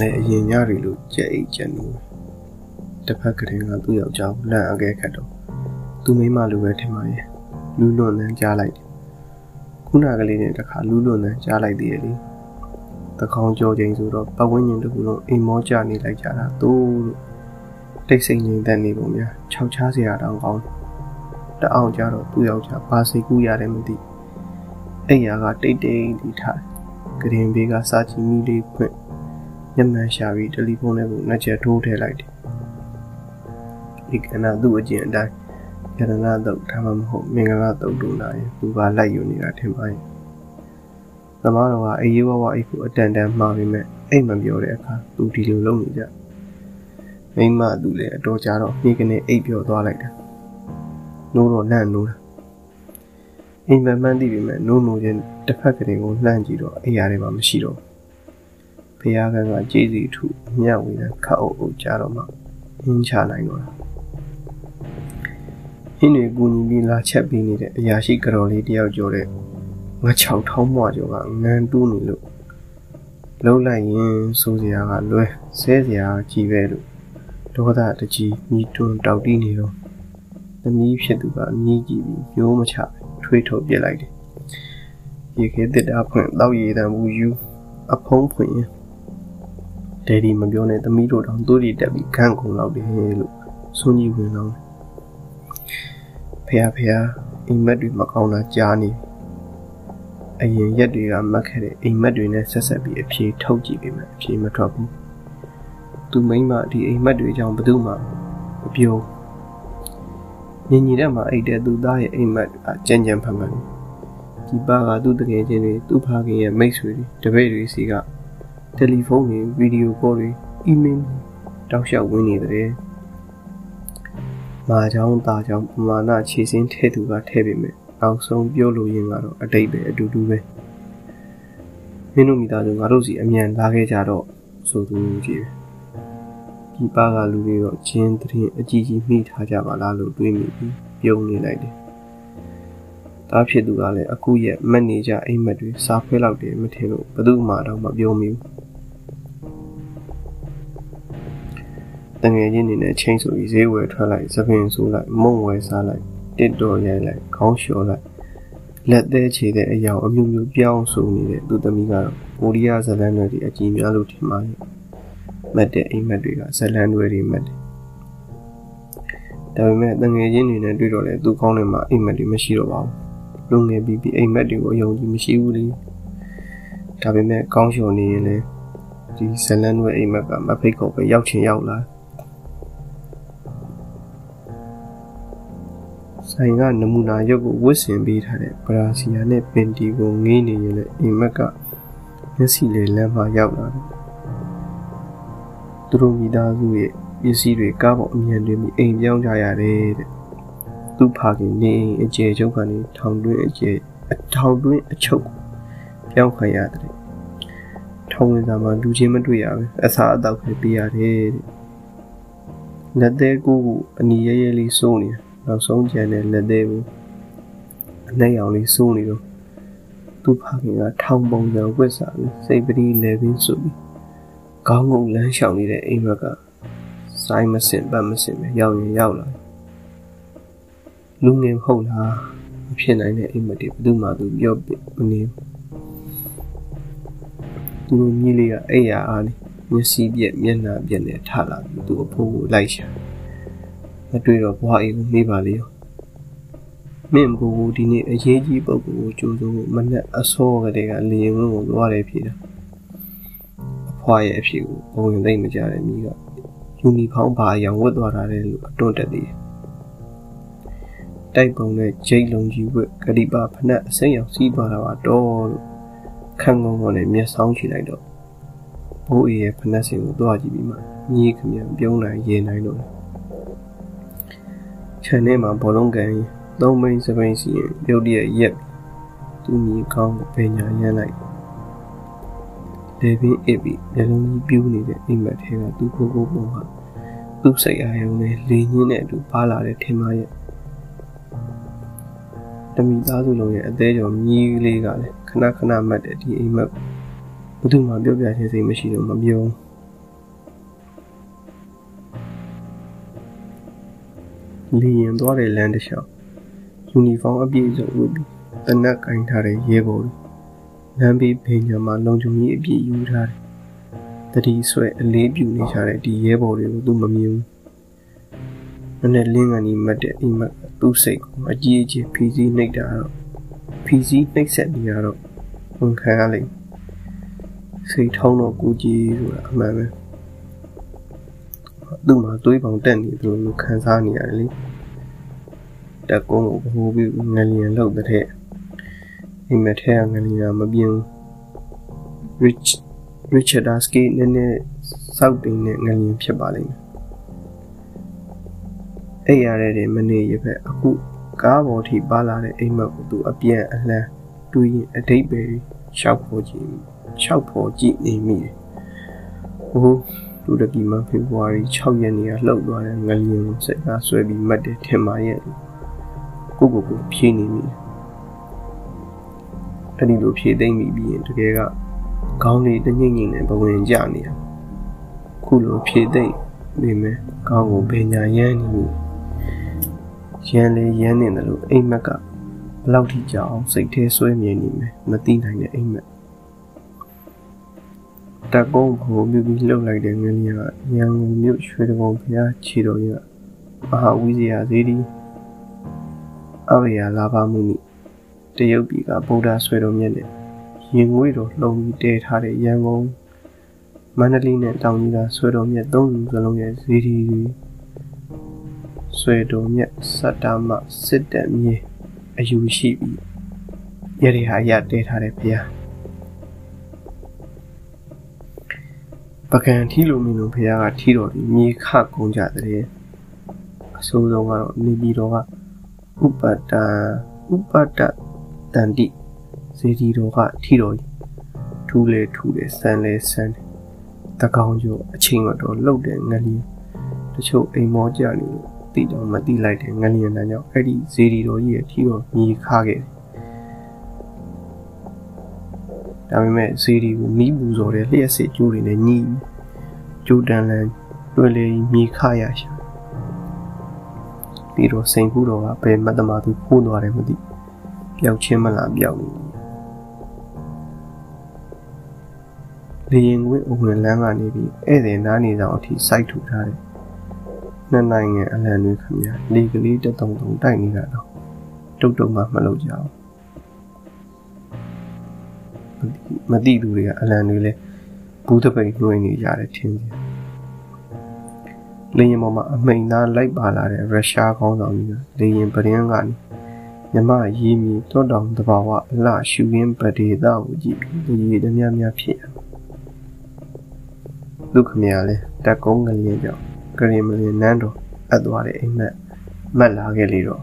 လည်းအရင်ညတွေလိုကြက်အိတ်ကြက်နိုးတစ်ဖက်ကလေးကသူ့ယောက်ျားကိုလန့်အကဲခတ်တော့သူမိမလိုပဲထင်ပါရဲ့လူးလွန်တန်းကြားလိုက်တယ်ခုနကလေးနဲ့တခါလူးလွန်တန်းကြားလိုက်သေးတယ်လေတခေါင်းကြောချိန်ဆိုတော့ပတ်ဝန်းကျင်တစ်ခုလုံးအိမ်မောကြနေလိုက်ကြတာသို့လို့တိတ်ဆိတ်ငြိမ်သက်နေပုံများခြောက်ချားစရာတောင်ကောင်းတအောင်ကြတော့သူ့ယောက်ျားဘာစိတ်ကူးရတယ်မသိအိမ်ယာကတိတ်တိတ်တီထားကရင်ဘေးကစာချီမီလေးဖွင့် မျက်မှန်ရှာပြီးတယ်လီဖုန်းထဲကိုနှက်ချက်ထိုးထည့်လိုက်တယ်ဒီကနေ့သူ့အကျင့်အတိုင်းရတနာတော့ဒါမှမဟုတ်မင်္ဂလာတော့လို့လာရင်သူကလိုက်ယူနေတာထင်ပါရဲ့သမားတော်ကအေးဝဝအိတ်ကိုအတန်တန်မှားပြီးမဲ့အိတ်မပြောတဲ့အခါသူဒီလိုလုပ်နေကြမိမသူလည်းအတော်ကြာတော့မိကနေအိတ်ပြောသွားလိုက်တာနိုးတော့လန့်နိုးတာအိမ်မမှန်းသိပြီမဲ့နိုးနိုးချင်းတစ်ဖက်ကလေးကိုလှမ်းကြည့်တော့အိယာတွေမှာမရှိတော့ဘု ရားကကကြည်စီထုအမြဝေးတဲ့ခတ်အုပ်အုပ်ကြတော့မှအင်းချနိုင်တော့တာဟင်းတွေကူညီပြီးလာချက်ပေးနေတဲ့အရာရှိကတော်လေးတယောက်ကြော်တဲ့ငါ6ထောင်းမွားကြော်ကငန်းတူးနေလို့လှုပ်လိုက်ရင်စိုးစရာကလွဲဆဲစရာကြီးပဲလို့ဒေါသတကြီးမိတွန်းတောက်တီးနေတော့သမီးဖြစ်သူကမြည်ကြည့်ပြီးမျိုးမချထွေးထုတ်ပြစ်လိုက်တယ်ရေခဲတစ်တာဖွင့်တောက်ရည်တံဘူးယူအဖုံးဖွင့်ရင် ဒယ်ဒီမပြောနဲ့သမီးတို့တောင်သူ့တွေတက်ပြီးခန့်ကုန်လောက်တယ်လို့ဆွန်ကြီးဝင်တော့ဖះဖះအိမ်မက်တွေမကောင်းတာကြားနေအရင်ရက်တွေကမတ်ခဲ့တဲ့အိမ်မက်တွေနဲ့ဆက်ဆက်ပြီးအဖြေထုတ်ကြည့်ပေမဲ့အဖြေမထွက်ဘူးသူမိမဒီအိမ်မက်တွေကြောင့်ဘယ်သူမှမပြောညင်ညီတဲ့မှာအိတ်တဲ့သူသားရဲ့အိမ်မက်အကြံကြံဖန်ဖန်ဒီပါကသူ့တကယ်ချင်းတွေသူ့ဖခင်ရဲ့မိတ်ဆွေတွေတပည့်တွေစီက တယ်လီဖုန်းတွေဗီဒီယိုကောတွေအီးမေးလ်တောက်လျှောက်ဝင်နေတယ်မာချောင်းตาချောင်းပမာဏခြေစင်းထဲသူကထဲပေမဲ့နောက်ဆုံးပြောလို့ရင်ကတော့အတိတ်ပဲအတူတူပဲမင်းတို့မိသားစုငါတို့စီအမြန်လာခဲ့ကြတော့ဆိုသူကြီးဒီပါကလူတွေတော့ချင်းတရင်အကြီးကြီးမိထားကြပါလားလို့တွေးမိပြီးပြုံးနေလိုက်တယ်တားဖြစ်သူကလည်းအခုရက်မက်နေကြအိမ်မက်တွေစားဖွဲလောက်တယ်မထင်လို့ဘသူမှတော့မပြောမိဘူး တငယ်ချင်းနေနဲ့ချင်းဆိုပြီးဈေးဝယ်ထွက်လိုက်သပင်ဆိုးလိုက်မုံဝယ်စားလိုက်တစ်တော်ရိုက်လိုက်ခေါင်းလျှော်လိုက်လက်သေးချေတဲ့အယောင်အမျိုးမျိုးပြောင်းဆိုနေတဲ့သူသမီးကတော့ကိုရီးယားဇလန်တွေအကြီးများလို့ထင်ပါတယ်မတ်တဲ့အိမ်မက်တွေကဇလန်တွေတွေမတ်တယ်ဒါပေမဲ့တငယ်ချင်းတွေနဲ့တွေ့တော့လေသူကောင်းတယ်မှာအိမ်မက်တွေမရှိတော့ပါဘူးလူငယ်ပြီးပြီးအိမ်မက်တွေကိုအယုံကြည်မရှိဘူးလေဒါပေမဲ့ကောင်းရှုံနေရင်လည်းဒီဇလန်တွေအိမ်မက်ကမဖိတ်ခေါ်ပဲရောက်ချင်ရောက်လာ ဆိုင်ကနမူနာရုပ်ကိုဝတ်ဆင်ပေးထားတဲ့ဘရာစီယာနဲ့ပင်တီကိုငေးနေရင်လည်းအိမ်မက်ကမျက်စိလေးလမ်းမှာရောက်လာတယ်သူတို့မိသားစုရဲ့ပစ္စည်းတွေကားပေါ်အမြန်တွေပြီးအိမ်ပြောင်းကြရတယ်တဲ့သူ့ဖခင်နေအိမ်အကျယ်ချုပ်ကနေထောင်တွင်းအကျယ်အထောင်တွင်းအချုပ်ပြောင်းခံရတယ်ထောင်ဝင်စာမှာလူချင်းမတွေ့ရပဲအစာအသောက်ပဲပေးရတယ်တဲ့လက်သေးကိုကိုအနီရဲရဲလေးစိုးနေ နောက်ဆုံးကြံတဲ့လက်သေးကိုအနှဲ့ရောင်လေးစိုးနေတော့သူ့ဖခင်ကထောင်ပုံစံဝက်စာပြီးစိတ်ပတိလဲပင်ဆိုပြီးခေါင်းငုံလမ်းလျှောက်နေတဲ့အိမ်ဘက်ကစိုင်းမစင်ပတ်မစင်ပဲရောက်ရင်ရောက်လာလူငယ်ဟုတ်လားမဖြစ်နိုင်တဲ့အိမ်မတွေဘယ်သူမှသူပြောမနေသူတို့မြည်လေးကအဲ့ရအားလေးမျက်စိပြက်မျက်နှာပြက်နဲ့ထလာပြီးသူ့အဖိုးကိုလိုက်ရှာ မတွေ့တော့ဘွားအေးကိုမေးပါလေရောမင်းဘူဒီနေ့အရေးကြီးပုဂ္ဂိုလ်ကိုကြိုးစိုးမနဲ့အစောကလေးကလေရင်ကိုသွားတယ်ဖြေတာဖွားရဲ့အဖြစ်ကိုဘုံရင်သိမ့်မကြတဲ့မိကယူနီဖောင်းဘာအယောင်ဝတ်သွားတာလေလို့အတွန့်တက်သေးတယ်။တိုက်ပုံနဲ့ဂျိတ်လုံးကြီးဝတ်ဂရိပါဖနက်အစိမ်းရောင်စီးသွားတာပါတော့လို့ခန့်ငုံငုံနဲ့မျက်စောင်းချလိုက်တော့ဘိုးအေးရဲ့ဖနက်စင်ကိုသွားကြည့်ပြီးမှညီးခမြန်ပြုံးနိုင်ရင်နိုင်တော့ ခြံထဲမှာဘောလုံးကန်သုံးမိန်စပိန်စီရုတ်တရက်ရက်သူညီကောင်းပညာရမ်းလိုက်လေပင်အစ်ပြီးမျက်လုံးကြီးပြူးနေတဲ့အိမ်မက်ထဲကသူ့ကိုကိုပုံဟာသူ့စိတ်အာရုံနဲ့လေညင်းတဲ့အတူပါလာတဲ့ထင်မရဲ့တမိသားစုလုံးရဲ့အသေးကျော်မြည်လေးကလည်းခဏခဏမှတ်တဲ့ဒီအိမ်မက်ဘယ်သူမှပြောပြခြင်းစိတ်မရှိတော့မပြော လေရင်သွားတဲ့လမ်းတစ်လျှောက်ယူနီဖောင်းအပြည့်စုံဝတ်ပြီးတနက်ကင်ထားတဲ့ရဲဘော်တွေလမ်းဘေးဘေးညမှာလုံခြုံရေးအပြည့်ယူထားတယ်။တတိဆွဲအလေးပြူနေကြတဲ့ဒီရဲဘော်တွေကိုသူမမြင်ဘူး။မနဲ့လင်းကနေမတ်တဲ့အိမ်မက်သူ့စိတ်ကိုအကြီးအကျယ်ဖီးစည်းနှိပ်တာတော့ဖီးစည်းနှိပ်ဆက်နေရတော့ဝန်ခံရလိမ့်စိတ်ထုံးတော့ကိုကြီးဆိုတာအမှန်ပဲ။ သူ့မှာသွေးပေါင်တက်နေသလိုလိုခံစားနေရတယ်လေတက်ကုန်းကိုဘိုးပြီးငလျင်လောက်တဲ့အိမ်မထဲကငလျင်မပြင်း rich richard asky နည်းနည်းစောက်တင်တဲ့ငလျင်ဖြစ်ပါလိမ့်မယ်အဲ့ရတဲ့မနေရပဲအခုကားပေါ်ထိပါလာတဲ့အိမ်မက်ကိုသူအပြန်အလှမ်းတွေးရင်အတိတ်ပဲရှောက်ဖို့ကြည့်ရှောက်ဖို့ကြည့်နေမိတယ်ဟို တူရကီမှာဖေဖော်ဝါရီ6ရက်နေ့ကလှုပ်သွားတဲ့ငလျင်ကိုစိတ်အားဆွဲပြီးမှတ်တယ်ထင်ပါရဲ့ကိုကိုကိုဖြေးနေမိအဲ့ဒီလိုဖြေသိမ့်မိပြီးရင်တကယ်ကခေါင်းလေးတငိမ့်ငိမ့်နဲ့ဘဝင်ကြနေရခုလိုဖြေသိမ့်နေမယ်ခေါင်းကိုဘယ်ညာရမ်းနေလို့ရမ်းလေရမ်းနေတယ်လို့အိမ်မက်ကဘလောက်ထိကြောင်စိတ်ထဲဆွဲမြင်နေမယ်မသိနိုင်တဲ့အိမ်မက် တက်ကုန်းကိုမြူပြီးလှုပ်လိုက်တဲ့ငလျာရန်ကုန်မြို့ရွှေတကုံဖျားခြေတော်ရမဟာဝိဇ္ဇာဇေဒီအဝေယလာပါမှုနိတရုတ်ပြည်ကဗုဒ္ဓဆွေတော်မြတ်နဲ့ရင်ငွေတော်လှုံပြီးတဲထားတဲ့ရန်ကုန်မန္တလေးနဲ့တောင်ကြီးကဆွေတော်မြတ်သုံးလူစလုံးရဲ့ဇေဒီတွေဆွေတော်မြတ်စတ္တမစစ်တပ်မြေအယူရှိပြီးရရဟာရတဲထားတဲ့ဘုရား ပကံထီလိုမင်းတို့ဖះကထီတော်ဒီမြေခကုန်းကြတဲ့အဆိုးဆုံးကတော့နေပြည်တော်ကဥပတ္တဥပတ္တတန်တိဇေဒီတော်ကထီတော်ထူးလေထူးလေဆန်းလေဆန်းတကောင်ကျော်အချိန်တော့လှုပ်တယ်ငလျင်တချို့အိမ်မောကြနေလို့တိတော့မတိလိုက်တယ်ငလျင်တန်းကြောင့်အဲ့ဒီဇေဒီတော်ကြီးရဲ့ထီတော်မြေခခဲ့တယ် ဒါပေမဲ့ဇေဒီကိုမိပူစော်တဲ့လျှက်စစ်ကျိုးတွေနဲ့ညီကျိုးတန်လန်တွယ်လေမြေခရရှာပြီးတော့စိန်ကူတော်ကဘယ်မတ်တမာသူဖိုးသွားတယ်မသိပျောက်ချင်းမလားပျောက်နေလေရင်ကွင်းအဝင်လန်းကနေပြီးဧည့်သည်နားနေဆောင်အထိစိုက်ထူထားတယ်နှစ်နိုင်ငံအလံတွေခင်ဗျာလေကလေးတတုံတုံတိုက်နေတာတော့တုတ်တုံမှမလုပ်ကြဘူး မသိသူတွေကအလံတွေလဲဘူးတပိတ်နှွေးနေကြတယ်ထင်တယ်လေရင်ပေါ်မှာအမိန်သားလိုက်ပါလာတဲ့ရုရှားခေါင်းဆောင်ကြီးကလေရင်ပရင်းကနေမြမရီမီတောတောင်တဘာဝအလှရှူရင်းပဒေသကိုကြည့်ပြီးရေတည်းများများဖြစ်ရဒုက္ခမြလဲတက်ကုန်းကလေးကြောင့်ကရင်မလင်နန်းတော်အပ်သွားတဲ့အိမ်မက်မက်လာခဲ့လေတော့